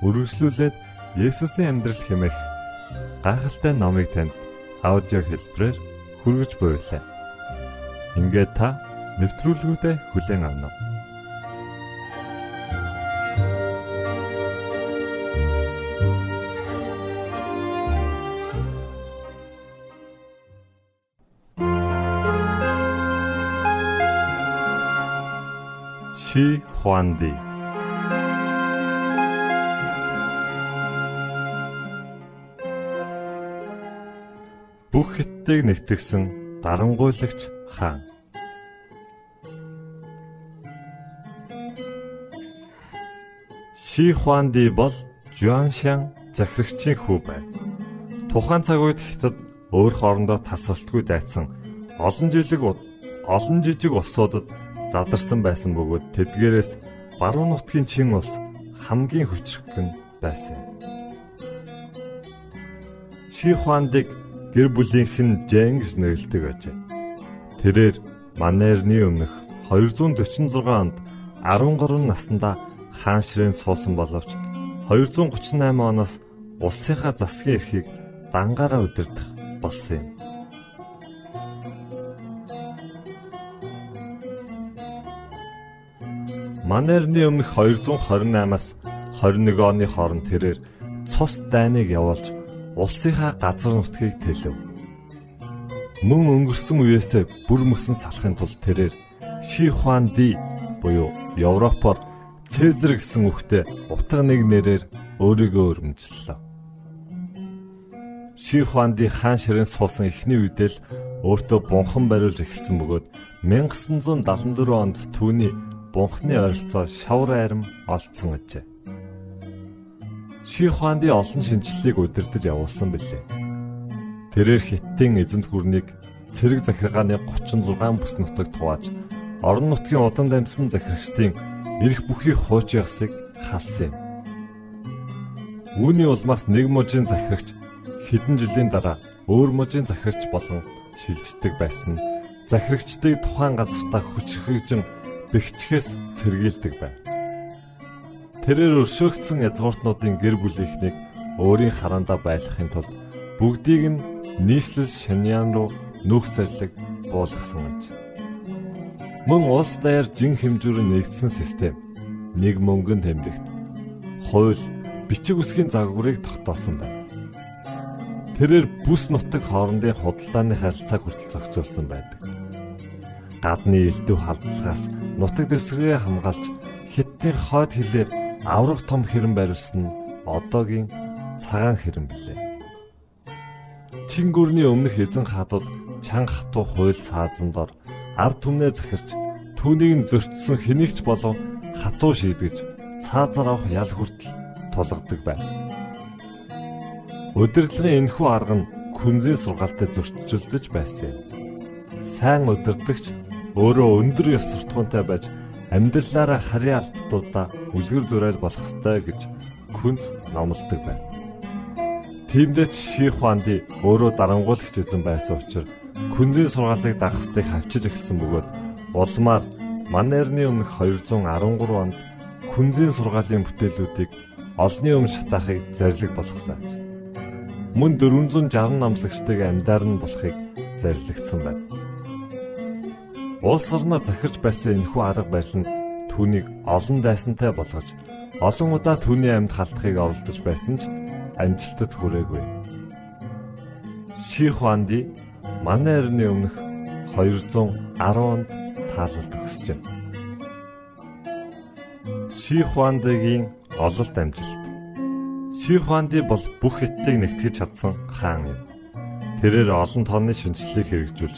Үргэлжлүүлээд Есүсийн амьдрал хэмээх гайхалтай номыг танд аудио хэлбэрээр хүргэж буйлаа. Ингээд та нэвтрүүлгүүдэд хүлээн авна уу? Ши Хуанди Бүх хэттийг нэгтгэсэн дарангуйлагч хаан Ши Хуанди бол Жуаншан захирагчийн хүү байв. Тухайн цаг үед хятад өөр хоорондоо тасралтгүй дайцсан олон жилиг олон жижиг улсуудад задарсан байсан бөгөөд тэдгээрээс баруун нутгийн чин улс хамгийн хүчрхэг нь байсан. Ши Хуандыг гэр бүлийнх нь гэж нэрлэдэг ажээ. Тэрээр Манерны өмнөх 246 онд 13 наснда хаан ширээн суусан боловч 238 оноос улсынхаа засгийн эрхийг дангаараа удирдах болсон юм. Манерны өмнөх 228-аас 21 оны хооронд тэрээр цус дайныг явуулж улсынхаа газар нутгийг тэлв. Мөн өнгөрсөн үеэсээ бүр мөсөн салахын тулд тэрээр Ши Хуан Ди буюу Европоор Цезар гэсэн үгтэй утга нэг нэрээр өөрийгөө өргөмжлөлөө. Ши Хуан Ди хаан ширээн суусан эхний үедээ л өөртөө бунхан бариулж эхэлсэн бөгөөд 1974 онд түүний бунхны ойролцоо шавар айрам олдсон ажээ. Ши Хуанди олон шинжлэлийг удирдах явуулсан билээ. Тэрээр хиттийн эзэнт гүрнийг цэрэг захиргааны 36 бүс нутагт хувааж орон нутгийн удан дамжсан захирагчдын эрх бүхий хууч ясыг халсан юм. Үүний улмаас нэг мужийн захирагч хэдэн жилийн дараа өөр мужийн захирагч болон шилждэг байсан нь захирагчдыг тухайн газартаа хүчрхэгжин бэхжихээс сэргийлдэг байв. Тэрээр өршөөгдсөн язгууртнуудын гэр бүлийнхнийг өөрийн хараандаа байлгахын тулд бүгдийг нь нийслэл шаняан руу нүүх зарлиг буулгасан аж. Мөн улс даяар жин хэмжүүрэн нэгдсэн систем нэг мөнгөн тэмдэгт хууль бичиг үсгийн загварыг тогтоосон байна. Тэрээр бүс нутаг хоорондын худалдааны харилцааг хүртэл зохицуулсан байдаг. Гадны элдв халдлагаас нутаг дэвсгэрээ хамгаалж хиттийн хойд хилээр аврах том хэрэм барилсан нь одоогийн цагаан хэрэм билээ. Чингүрний өмнөх эзэн хадууд чанга хатуу хуйл цаазан дор ард түмнээ захирч түүнийг зөрчсөн хэнийгч болов хатуу шийдгэж цаазаар авах ял хүртэл тулгадаг байв. Удирдлагын энэхүү арга нь күнзийн сургаалтай зөрчилдөж байсан юм. Сайн удирдагч өөрөө өндөр ёс суртахуунтай байж амьдралаараа харьяа албатуудаа үлгэр дурайл болох ёстой гэж күнз номлодог байна. Тиймдээ Ши Хуанди өөрөө дарангуулагч эзэн байсан учраас күнзийн сургаалыг дагахстыг хавчиж өгсөн бөгөөд улмаар Манерны өмнөх 213 онд күнзийн сургаалын бүтээлүүдийг олонний өмнө шатаахыг зарлиг болгосон. Мөн 460 намлагчдыг амьдаар нь болохыг зарлигдсан байна. Улс орноо захирч байсан энэхүү арга барил нь түүнийг олон дайсантай болгож олон удаа түүний амьд халтахыг оролдож байсан ч амжилтад хүрээгүй. Ши Хуанди манай эртний өмнөх 210-нд таалалд өгсөж байна. Ши Хуандигийн ололт амжилт. Ши Хуанди бол бүх хиттийг нэгтгэж чадсан хаан юм. Тэрээр олон тооны шинжилгээг хэрэгжүүлж,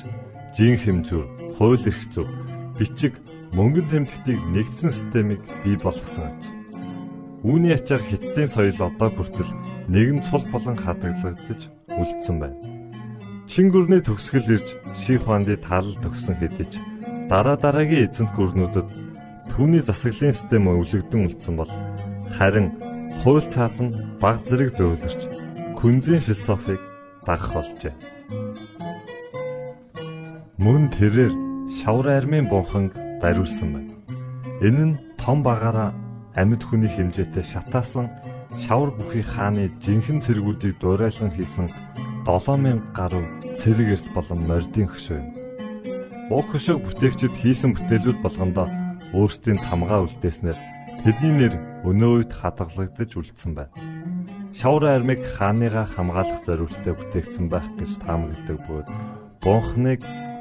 жин хэмжүүр, хууль эрх зүйн, бичиг, мөнгөн тэмдэгтийг нэгдсэн системийг бий болгосон аж. Үүний ачаар хиттийн соёл одоо хүртэл нэгэн цул болон хадгалагдаж үлдсэн байна. Чин гүрний төгсгөл ирж Ши Хуанди таалал төгсөн хэдий ч дараа дараагийн эзэнт гүрнүүдэд түүний засаглалын систем өвлөгдөн үлдсэн бол харин хууль цааз нь баг зэрэг зөөлөрч күнзийн философиг дагах болжээ. Мөн тэрээр шавар армийн бунханг бариулсан байна. Энэ нь том багаараа амьд хүний хэмжээтэй шатаасан шавар бүхий хааны жинхэнэ цэргүүдийг дуурайлан хийсэн 7000 гаруй цэрэг эрс болон мордын хөшөө юм. Уг хөшөөг бүтээгчид хийсэн бүтээлүүд болгондоо өөрсдийн тамгаа үлдээснээр тэдний нэр өнөө үед хадгалагдаж үлдсэн байна шавар армиг хааныгаа хамгаалах зорилттой бүтээгдсэн байх гэж таамагладаг бөгөөд бунхныг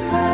海。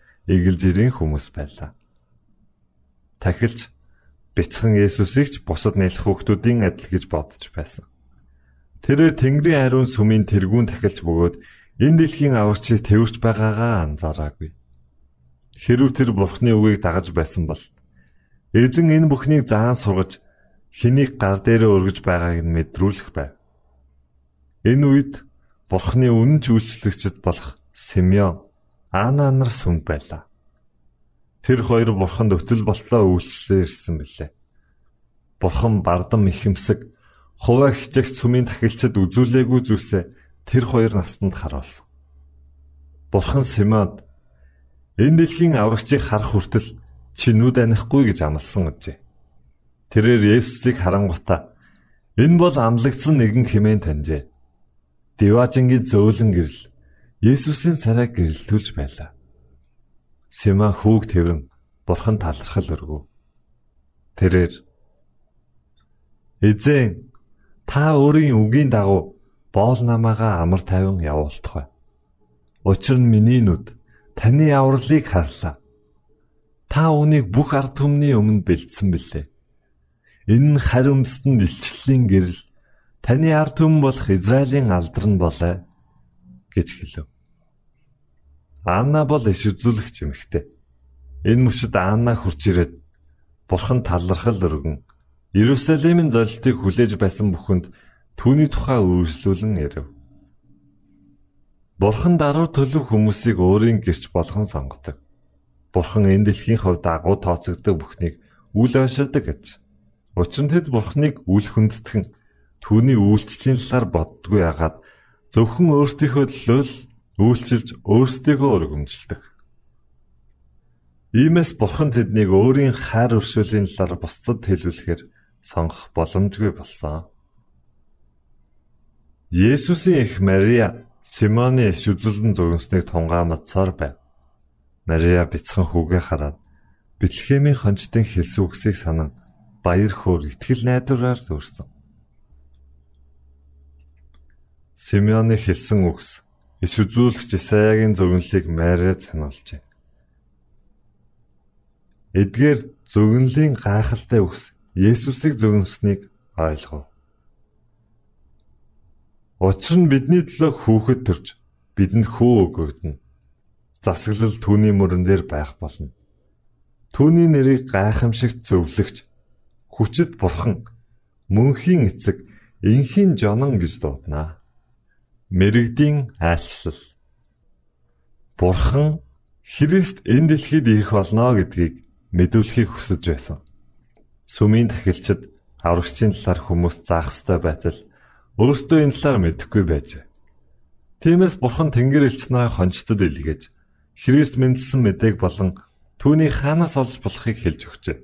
эгэл жирийн хүмүүс байлаа. Тахилч бяцхан Есүсийг ч бусад нэлэх хүүхдүүдийн адил гэж бодож байсан. Тэрээр Тэнгэрийн ариун сүмийн тэргүүн тахилч бөгөөд энэ дэлхийн аварчийг тэрвэрч байгаагаа анзаараагүй. Хэрв тэр бурхны үгийг дагаж байсан бол эзэн энэ бүхнийг заан сургаж хэнийг гар дээрээ өргөж байгааг нь мэдрүүлэх байв. Энэ үед бурхны үнэн ч үйлчлэгчд болох Симеон Ана нар сүмд байлаа. Тэр хоёр бурханд өтөл болтлоо үйлчлээ ирсэн билээ. Бурхан бардам ихэмсэг хуваа хичээх сүмийн тахилчид үзүүлээгүй зүйлсээ тэр хоёр настанд харуулсан. Бурхан Симеонд энэ дэлхийн аврагчийг харах хүртэл чи нүд анихгүй гэж амласан гэжээ. Тэрээр Есүсийг харангуйта энэ бол амлагдсан нэгэн хэмээн таньжээ. Диважингийн зөөлөн гэрэл Есүсийн царайг гэрэлтүүлж байлаа. Сима хүүг тэрэн бурхан талархал өргөв. Тэрээр Эзэн та өөрийн үгийн дагуу боол намаагаа амар тайван явуултах бай. Учир нь миний нүд таны авралыг харлаа. Та үүнийг бүх ард түмний өмнө бэлдсэн билээ. Энэ нь харь өмсдөнд илчлэлийн гэрэл таны ард түмэн болох Израилийн алдар нь болоо гэж хэлв. Анна бол иш үзүүлэгч эмэгтэй. Энэ мөчөд Анна хурж ирээд бурхан талархал өргөн Иерусалимын золилтыг хүлээж байсан бүхэнд Түүний тухай үргэлжлүүлэн ирэв. Бурхан даруй төлөв хүмүүсийг өөрийн гэрч болгон сонгодог. Бурхан энэ дэлхийн хувьд агуу тооцогддог бүхнийг үл ойшилдог гэж. Учир нь тэд Бурханыг үл хүндэтгэн түүний үйлчлэлийн талаар боддгүй ягаад зөвхөн өөрсдийнхөө төлөө л үйлчилж өөрсдийгөө өргөмжилдэг. Иймээс Бурхан тэднийг өөрийн хайр өршөөлийн талаар бусдад хэлүүлэхээр сонгох боломжгүй болсон. Есүсийн эх Мария Симоны иш үзүүлэн зөгнснийг тунгаамдсаар байв. Мария бяцхан хүүгээ хараад Бэтлехемийн хончтын хэлсэн үгсийг санан баяр хөөр итгэл найдвараар дүүрсэн. Симеоны хэлсэн үгс иш үзүүлэгч Исаягийн зөгнөлийг Мариад сануулжээ. Эдгээр зөгнөлийн гайхалтай үгс Есүсийг зөгнөснийг ойлгов. Учир нь бидний төлөө хүүхэд төрж бидэнд хөө өгөгдөнө. Засаглал түүний мөрөн дээр байх болно. Түүний нэрийг гайхамшигт зөвлөгч хүчит бурхан мөнхийн эцэг инхийн жонон гэж дуудана. Мэргэдийн айлчлал. Бурхан Христ энэ дэлхийд ирэх болно гэдгийг мэдүүлэхийг хүсэж байсан. Сүмийн тахилчид аврагчийн талаар хүмүүс заах ёстой байтал өөртөө энэ талаар мэдэхгүй байжээ. Тиймээс бурхан Тэнгэр элч нараа хончтод илгээж Христ мэндэлсэн мэдээг болон түүний хаанаас олж болохыг хэлж өгчээ.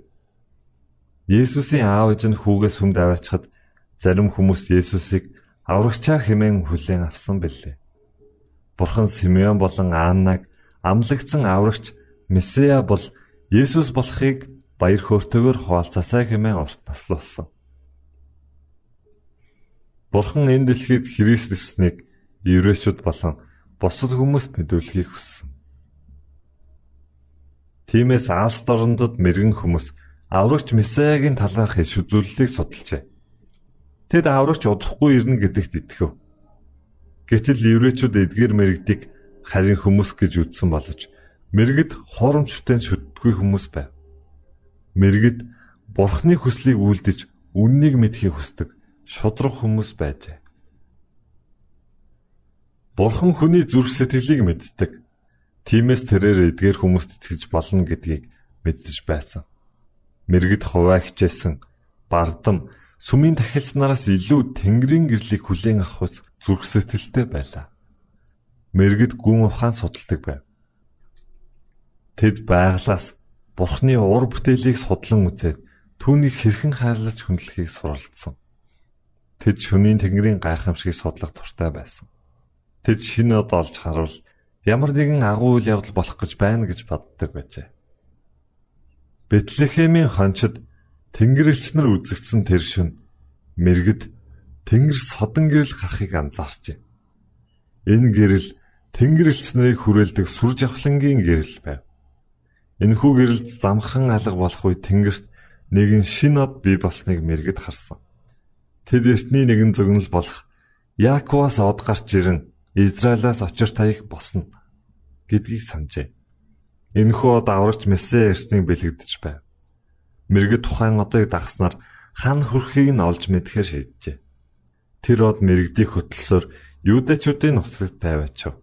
Есүсийн аав ээж нь хүүгээс хүнд аваачхад зарим хүмүүс Есүсийг аврагчаа хэмээн хүлээн авсан билээ. Бурхан Симеон болон Аннаг амлагдсан аврагч Месиа бол Есүс болохыг баяр хөөртэйгээр хуваалцаасаа хэмээн урт наслуулсан. Бурхан энэ дэлхийд Христ ирснийг еврейчүүд болон бусад хүмүүст мэдүүлэхийг хүссэн. Тиймээс Алс дорндод мэрэгэн хүмүүс аврагч Месаягийн талаарх иш үзүүлэлтийг судалжээ. Тэд аврагч удахгүй ирнэ гэдэгт итгэв. Гэтэл еврейчүүд эдгээр мэрэгдийг харин хүмүүс гэж үзсэн боловч мэрэгд хоромчтой шүтдэггүй хүмүүс байв. Мэрэгд бурхны хүслийг үлдэж үннийг мэдхийг хүсдэг шудраг хүмүүс байжээ. Бурхан хүний зүрх сэтгэлийг мэддэг. Тиймээс тэрээр эдгээр хүмүүст итгэж болно гэдгийг мэдэж байсан. Мэргэд хуваа хичээсэн бардам сүмийн тахилчнараас илүү тэнгэрийн гэрлийг хүлээн авах зүрх сэтгэлтэй байлаа. Мэргэд гүн ухаан судалдаг байв. Тэд байглаас Бурхны ур бүтээлийг судлан үзээд түүнийг хэрхэн хайрлаж хүндлэхийг суралцсан. Тэд шөнийн тэнгэрийн гайхамшигыг судлах туртай байсан. Тэд шинэ од олж харуул ямар нэгэн агуу үйл явдал болох гэж байна гэж боддог байжээ. Бэтлехемийн хончид тэнгэрлэгч нар үзэгдсэн тэр шөнө мэрэгд тэнгэр содон гэрэл гарахыг анзаарчээ. Энэ гэрэл тэнгэрлэгч нарыг хүрээлдэг сүр жавхлангийн гэрэл байв. Энэхүү гэрэлд замхан алга болох үе тэнгэрт нэгэн шин од бий болсныг мэрэгд харсан. Тэд эртний нэгэн зөгнөл болох Яаковаас од гарч ирэн Израилаас очир таях босно гэдгийг санджээ. Энэхүү од аврагч Месэ ирснийг бэлэгдэж байв. Мэргэд тухайн одыг дагснаар хан хүрхийг нь олж мэдхээр шийджээ. Тэр од мэрэгдийг хөтлсөөр юудэчүүдийн нутагт тавиачав.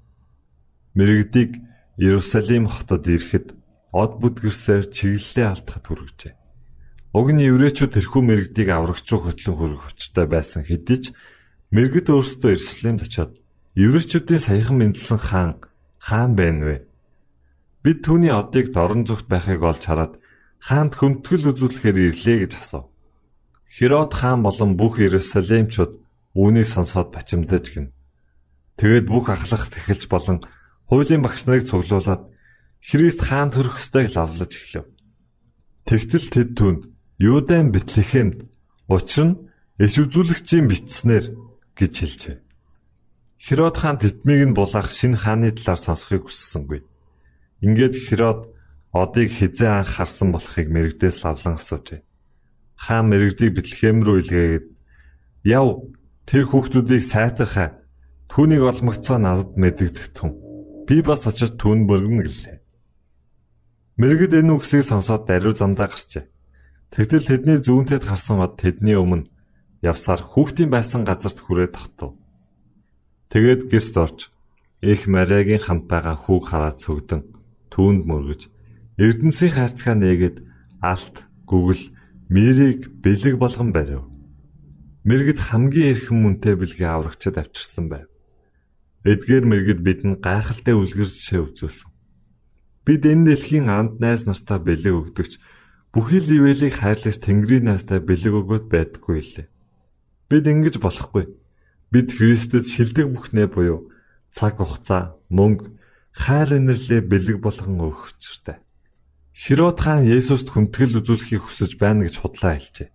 Мэрэгдийг Иерусалим хотод ирэхэд од бүдгэрсээр чиглэлээ алдахад хүргэжээ. Уг нь еврейчүүд тэрхүү мэрэгдийг аврагч руу хөтлөн хөрөх хүчтэй байсан хэдий ч мэрэгд өөрсдөө Иерусалимд очиод еврейчүүдийн саяхан мэндэлсэн хаан хаан байна вэ? Бид түүний одыг дорн зүгт байхыг олж хараад хаанд хүндэтгэл үзүүлэхээр ирлээ гэж асуув. Херод хаан болон бүх Иерусалимчууд үүнийг сонсоод бачимдаж гин. Тэгээд бүх ахлах тэхэлж болон хуулийн багш нарыг цуглуулад Христ хаан төрөх ёстойг лавлаж эхлэв. Тэгтэл тэд түнд Юудан Бэтлехемд учир нь иш үзүүлэгчийн битснэр гэж хэлжээ. Херод хаан тэтмийг нь булаах шинэ хааны талаар сонсохыг хүссэнгүй. Ингээд Херод одыг хизээ анх харсан болохыг мэрэгдээс лавлан асуужээ. Хаан мэрэгдийг Бэтлехэм рүү илгээгээд "Яв, тэр хүүхдүүдийг сайтархаа. Түүнийг олмогцоо надад мэдэгдэх түн. Би бас очиж түүнд мөргөнө гэлээ." Мэрэгд энэ үгсийг сонсоод даруй замдаа гарчээ. Тэгтэл тэдний зүүнтэд гарсан од тэдний өмнө явсаар хүүхдийн байсан газарт хүрээд тогтов. Тэгээд гэрт орж их Мариагийн хамт байгаа хүүг хараад цөгдөн түүнд мөргөж Эрдэнсийн хайрцгаа нээгээд алт гүгэл мэрийг бэлэг болгон барив. Мэргэд хамгийн эрхэм мөнтэй бэлгээ аврагчад авчирсан байв. Эдгээр мэргэд бидэнд гайхалтай үлгэр жишээ үзүүлсэн. Бид энэ дэлхийн анд найз нартай бэлэг өгдөгч Бүхий л ивэлийг хайрлаж Тэнгэрийн наастай бэлэг өгөөд байдаггүй лээ. Бид ингэж болохгүй. Бид Христэд шилдэг бүхнээ буюу цаг хугацаа, мөнгө, хайр инэрлээ бэлэг болгон өгөх учиртай. Херод хаан Есүст хүндэтгэл үзүүлэхийг хүсэж байна гэж худлаа хэлжээ.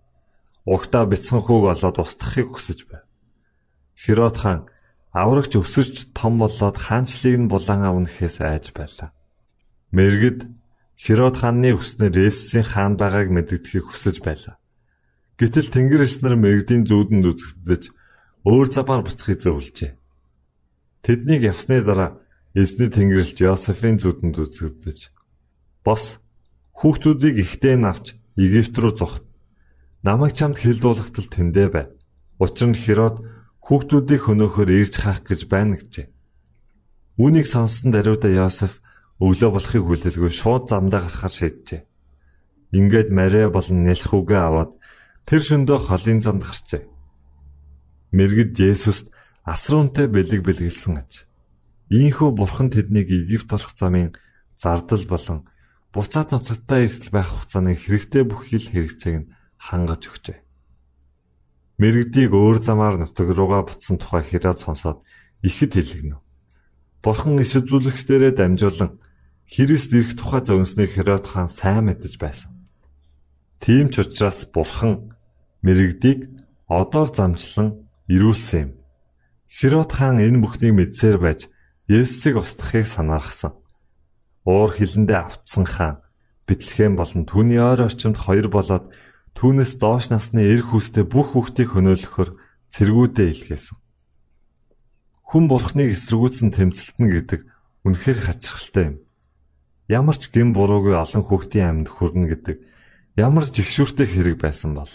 Угтаа бяцхан хүүг олоод устгахыг хүсэж байв. Херод хаан аврагч өсөж том болоод хаанчлыг нь булан авнахээс айж байлаа. Мэргэд Херод хааны хүснээр Есүсийн хаан байгааг мэддэхийг хүсэж байлаа. Гэтэл Тэнгэр эс нар мэрэгдийн зүүдэнд үзэгдэж өөр замаар буцахыг зөвлөжээ. Тэднийг явсны дараа эзний Тэнгэрлэгч Йосефийн зүүдэнд үзэгдэж бос хүүхдүүдийг ихтэй нь авч Египт рүү зогт. Намайг чамд хилдуулахтал тэндэ бай. Учир нь Херод хүүхдүүдийг хөнөөхөөр ирж хаах гэж байна гэжээ. Үүнийг сонссон даруйда Йосеф өглөө болохыг хүлээлгүй шууд замдаа гарахаар шийджээ. Ингээд Мария болон нэлхүүгээ аваад тэр шөндөө холын замд гарчээ. Мэргэд Есүст асруунтай бэлэг бэлгэлсэн аж. Ийхүү бурхан тэднийг Египт орох замын зардал болон буцаад нутагтаа эрсэл байх хугацааны хэрэгтэй бүх хил хэрэгцээг нь хангаж өгчээ. Мэргэдийг өөр замаар нутаг руугаа буцсан тухай хэрэг сонсоод ихэд хэлгэнэ. Бурхан иш үзүүлэгчдэрээ дамжуулан Христ ирэх тухай зогсныг Херод хаан сайн мэдэж байсан. Тийм ч учраас Бурхан мэрэгдийг одоор замчлан ирүүлсэн юм. Херод хаан энэ бүхнийг мэдсээр байж Есүсийг устгахыг санаарсан. Уур хилэндээ автсан хаан Бэтлехэм болон түүний ойр орчимд хоёр болоод түүнээс доош насны эр хүүстэй бүх хүүхдийг хөнөөлөхөөр цэргүүдээ илгээсэн. Хүн бурхныг эсэргүүцэн тэмцэлтэн гэдэг үнэхээр хачирхалтай юм. Ямар ч гин буруугүй олон хүүхдийн амьд хүрнэ гэдэг ямар жигшүүртэй хэрэг байсан бол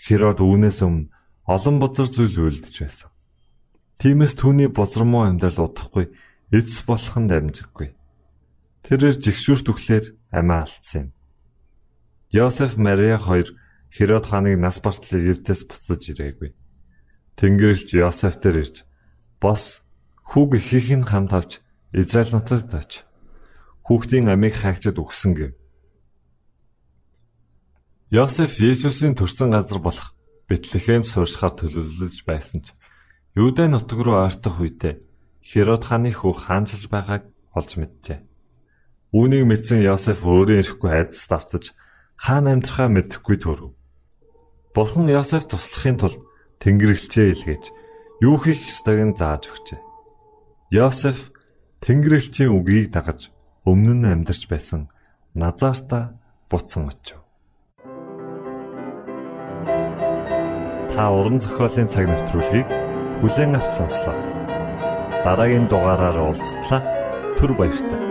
Херод үүнээс өмнө олон бузар зүйл үлдэж байсан. Тиймээс түүний бузармуу амьдрал удахгүй эцс болох нь дамжиггүй. Тэрээр жигшүүрт өглөөр амиа алдсан юм. Йосеф Мария хоёр Херод хааныг нас бартал Египтээс буцаж ирээгүй. Тэнгэрлэгч Йосеф дээр ирж бос хүүг ихийг нь хамт авч Израиль нутагт очив хүүхдийн амийг хаагчид өгсөн гэв. Йосеф Есүсийн төрсэн газар болох Бэтлехэм сууршихаар төлөвлөж байсан ч Юудэ нутаг руу ойртох үедээ Херод хааны хүү хаанчилж байгааг олж мэджээ. Үүнийг мэдсэн Йосеф өөрөө ирэхгүй айдас давтаж хаана амьдрахаа мэдэхгүй төрөв. Бурхан Йосеф туслахын тулд Тэнгэрлэгчээ илгээж юу хийх ёстойг нь зааж өгчээ. Йосеф Тэнгэрлэгчийн үгийг дагаж өмнө нь амьдарч байсан Назарта буцсан очив. Та уран зохиолын цаг навтруулыг бүлээн авч сонслоо. Дараагийн дугаараар уулзтлаа. Түр баярлалаа.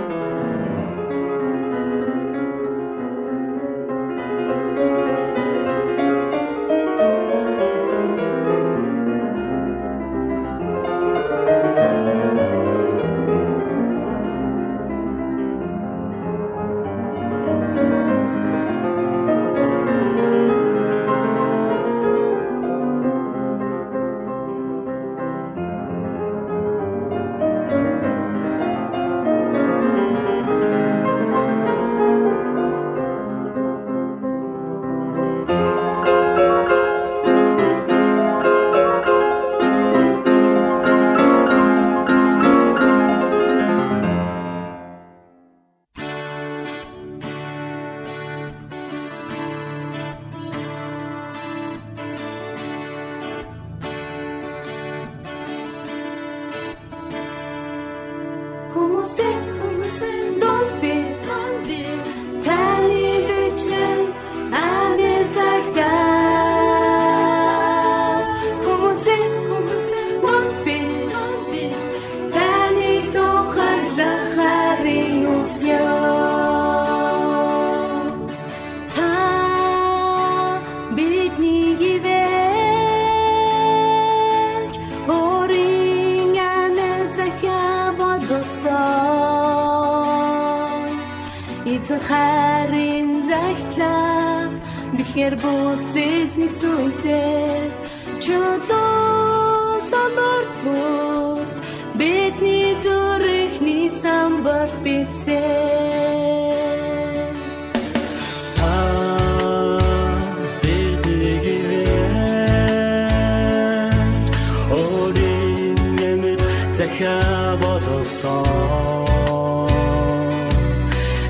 Захаа болгосон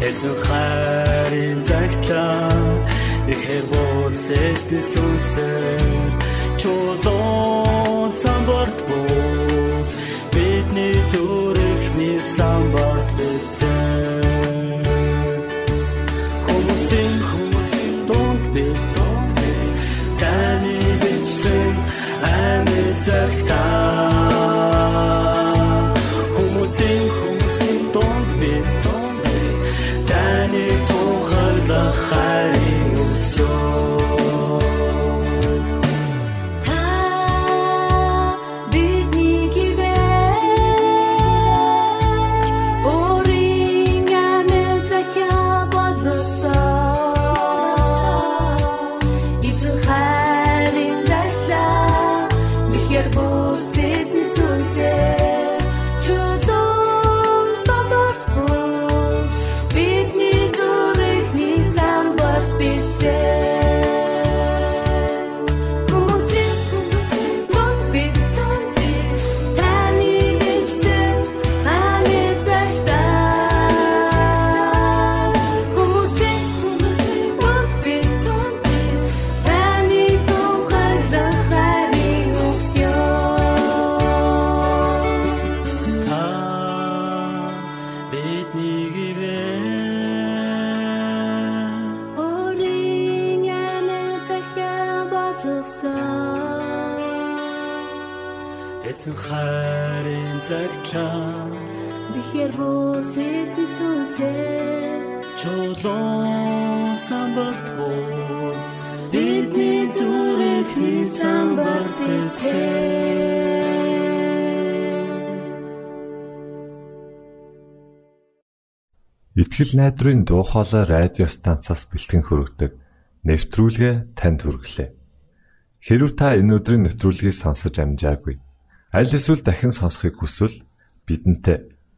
эзэн хайрын загтлаа Ихэр болсэсти сүнсэр чулуун самбарт бус. Бидний зүрхний самбарт Бихэр бүсэс сүнсээ чулуун самбарт бус. Бидний зүрхний самбарт эцээ Итгэл найдрын дуу хоолой радио станцаас бэлтгэн хөрөгдөг нэвтрүүлгээ танд хүргэлээ. Хэрв та энэ өдрийн нэвтрүүлгийг сонсож амжаагүй аль эсвэл дахин сонсохыг хүсвэл бидэнтэй